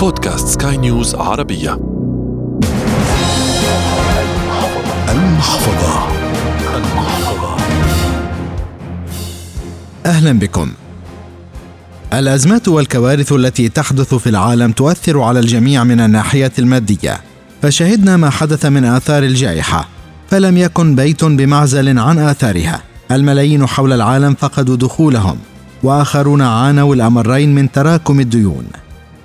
بودكاست سكاي نيوز عربية المحفظة المحفظة أهلا بكم. الأزمات والكوارث التي تحدث في العالم تؤثر على الجميع من الناحية المادية، فشهدنا ما حدث من آثار الجائحة، فلم يكن بيت بمعزل عن آثارها. الملايين حول العالم فقدوا دخولهم، وآخرون عانوا الأمرين من تراكم الديون.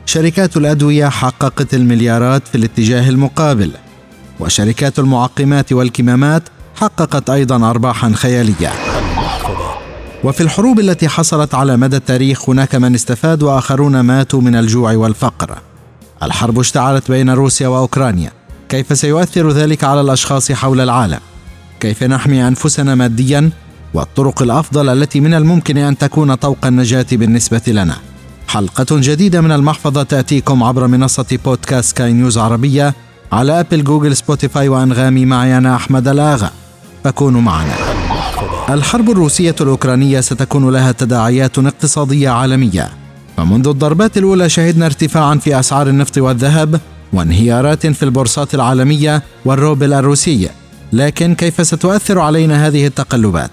شركات الأدوية حققت المليارات في الاتجاه المقابل، وشركات المعقمات والكمامات حققت أيضا ارباحا خيالية. وفي الحروب التي حصلت على مدى التاريخ هناك من استفاد وآخرون ماتوا من الجوع والفقر. الحرب اشتعلت بين روسيا وأوكرانيا. كيف سيؤثر ذلك على الأشخاص حول العالم؟ كيف نحمي أنفسنا ماديا؟ والطرق الأفضل التي من الممكن أن تكون طوق النجاة بالنسبة لنا. حلقة جديدة من المحفظة تأتيكم عبر منصة بودكاست سكاي نيوز عربية على أبل جوجل سبوتيفاي وأنغامي معي أنا أحمد الآغا. فكونوا معنا. الحرب الروسية الأوكرانية ستكون لها تداعيات اقتصادية عالمية فمنذ الضربات الأولى شهدنا ارتفاعا في أسعار النفط والذهب وانهيارات في البورصات العالمية والروبل الروسي لكن كيف ستؤثر علينا هذه التقلبات؟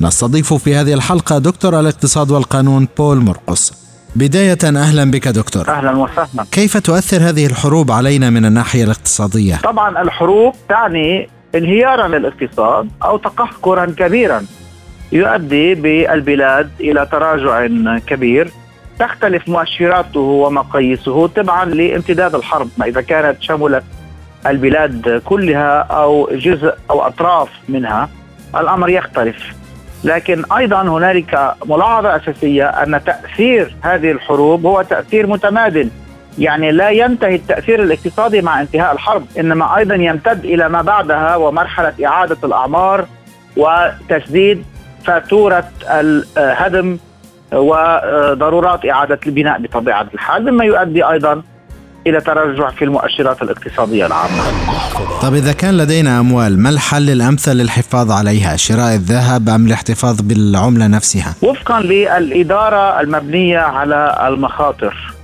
نستضيف في هذه الحلقة دكتور الاقتصاد والقانون بول مرقص بداية أهلا بك دكتور. أهلا وسهلا. كيف تؤثر هذه الحروب علينا من الناحية الاقتصادية؟ طبعا الحروب تعني انهيارا للاقتصاد أو تقهقرا كبيرا. يؤدي بالبلاد إلى تراجع كبير. تختلف مؤشراته ومقاييسه تبعا لامتداد الحرب. ما إذا كانت شملت البلاد كلها أو جزء أو أطراف منها الأمر يختلف. لكن أيضا هنالك ملاحظة أساسية أن تأثير هذه الحروب هو تأثير متمادل يعني لا ينتهي التأثير الاقتصادي مع انتهاء الحرب إنما أيضا يمتد إلى ما بعدها ومرحلة إعادة الأعمار وتسديد فاتورة الهدم وضرورات إعادة البناء بطبيعة الحال مما يؤدي أيضا إلى تراجع في المؤشرات الاقتصادية العامة. طب إذا كان لدينا أموال ما الحل الأمثل للحفاظ عليها؟ شراء الذهب أم الاحتفاظ بالعملة نفسها؟ وفقا للإدارة المبنية على المخاطر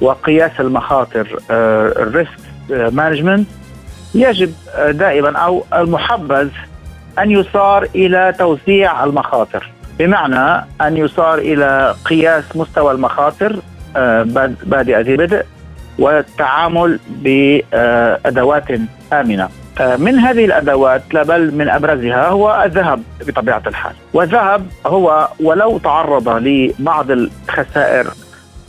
وقياس المخاطر ال risk management يجب آه، دائما أو المحبذ أن يصار إلى توزيع المخاطر بمعنى أن يصار إلى قياس مستوى المخاطر آه، باد- بادئ ذي بدء والتعامل بأدوات آمنة. آه، من هذه الأدوات لا بل من أبرزها هو الذهب بطبيعة الحال. والذهب هو ولو تعرض لبعض الخسائر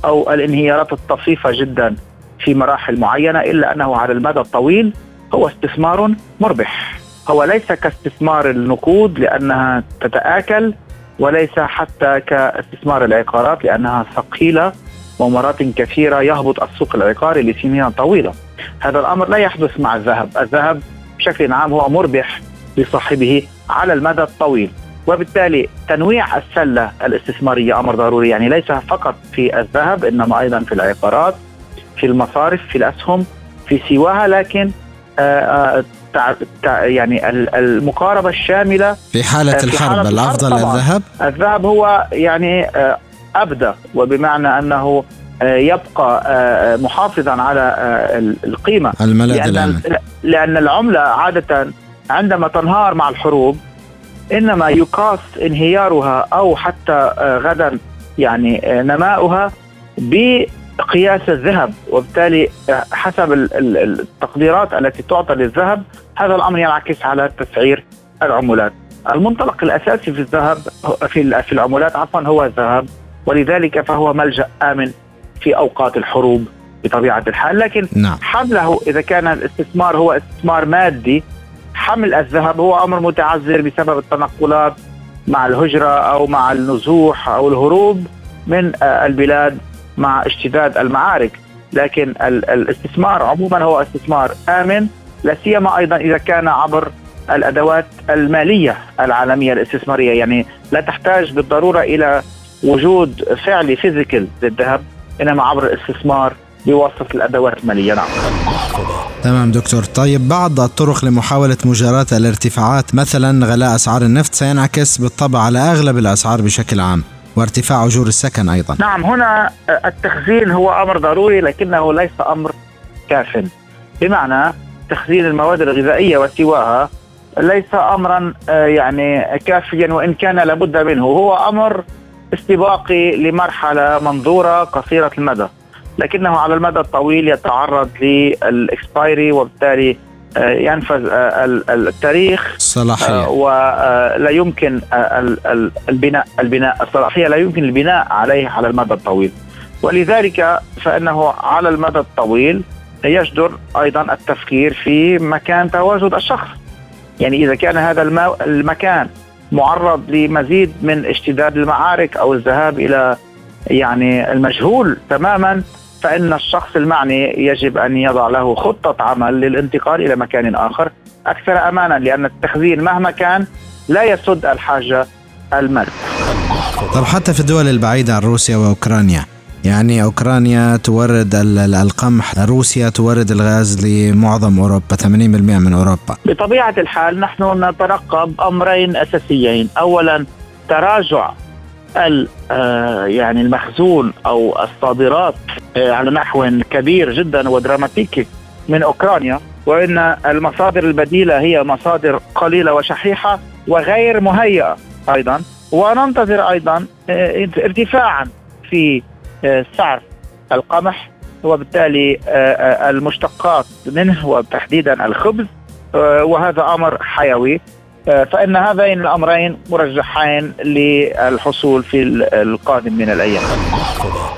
أو الانهيارات الطفيفة جدا في مراحل معينة إلا أنه على المدى الطويل هو استثمار مربح. هو ليس كاستثمار النقود لأنها تتآكل وليس حتى كاستثمار العقارات لأنها ثقيلة ومرات كثيرة يهبط السوق العقاري لسنين طويلة. هذا الأمر لا يحدث مع الذهب، الذهب بشكل عام هو مربح لصاحبه على المدى الطويل. وبالتالي تنويع السلة الاستثمارية أمر ضروري يعني ليس فقط في الذهب إنما أيضا في العقارات في المصارف في الأسهم في سواها لكن آه، آه، تع- تع- يعني ال- المقاربة الشاملة في حالة في الحرب حالة الحرب الأفضل. الذهب؟ الذهب هو يعني أبدى وبمعنى أنه آه، يبقى آه، محافظا على آه، ال- القيمة. الملاذ لأن, لأن العملة عادة عندما تنهار مع الحروب إنما يقاس انهيارها أو حتى غدا يعني نماؤها بقياس الذهب. وبالتالي حسب ال- ال- التقديرات التي تعطى للذهب هذا الأمر ينعكس على تسعير العملات. المنطلق الأساسي في الذهب في ال- في العملات عفوا هو الذهب. ولذلك فهو ملجأ آمن في أوقات الحروب بطبيعة الحال. لكن نعم. حمله إذا كان الاستثمار هو استثمار مادي حمل الذهب هو أمر متعذر بسبب التنقلات مع الهجرة أو مع النزوح أو الهروب من آه، البلاد مع اشتداد المعارك. لكن ال- الاستثمار عموما هو استثمار آمن لا سيما أيضا إذا كان عبر الأدوات المالية العالمية الاستثمارية. يعني لا تحتاج بالضرورة إلى وجود فعلي physical للذهب إنما عبر الاستثمار بواسطة الأدوات المالية. نعم. تمام دكتور. طيب بعض الطرق لمحاولة مجاراة الارتفاعات مثلا غلاء أسعار النفط سينعكس بالطبع على أغلب الأسعار بشكل عام وارتفاع أجور السكن أيضا. نعم هنا التخزين هو أمر ضروري لكنه ليس أمر كاف. بمعنى تخزين المواد الغذائية وسواها ليس امرا آه، يعني كافيا وإن كان لابد منه. هو أمر استباقي لمرحلة منظورة قصيرة المدى لكنه على المدى الطويل يتعرض للإكسبايري وبالتالي آه، ينفذ آه، التاريخ الصلاحيه ولا يمكن البناء البناء الصلاحية لا يمكن البناء عليه على المدى الطويل. ولذلك فإنه على المدى الطويل يجدر أيضا التفكير في مكان تواجد الشخص. يعني إذا كان هذا المكان معرض لمزيد من اشتداد المعارك أو الذهاب إلى يعني المجهول تماما فإن الشخص المعني يجب أن يضع له خطة عمل للانتقال إلى مكان آخر أكثر امانا لأن التخزين مهما كان لا يسد الحاجة الماليه. طب حتى في الدول البعيدة عن روسيا وأوكرانيا يعني أوكرانيا تورد القمح روسيا تورد الغاز لمعظم أوروبا 80% من أوروبا. بطبيعة الحال نحن نترقب أمرين أساسيين. أولا تراجع آه، يعني المخزون أو الصادرات آه، على نحو كبير جدا ودراماتيكي من أوكرانيا وإن المصادر البديلة هي مصادر قليلة وشحيحة وغير مهيئة أيضا. وننتظر أيضا آه، ارتفاعا في سعر القمح وبالتالي آه، آه، المشتقات منه وتحديدا الخبز آه، وهذا أمر حيوي فإن هذين الأمرين مرجحين للحصول في القادم من الأيام.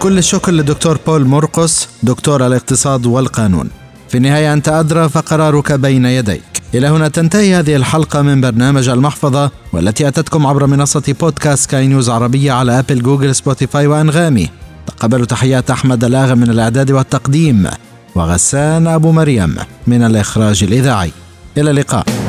كل الشكر للدكتور بول مرقس دكتور الاقتصاد والقانون. في النهاية أنت أدرى فقرارك بين يديك. إلى هنا تنتهي هذه الحلقة من برنامج المحفظة والتي أتتكم عبر منصة بودكاست سكاي نيوز عربية على أبل جوجل سبوتيفاي وأنغامي. تقبلوا تحيات أحمد الآغا من الإعداد والتقديم وغسان أبو مريم من الإخراج الإذاعي. إلى اللقاء.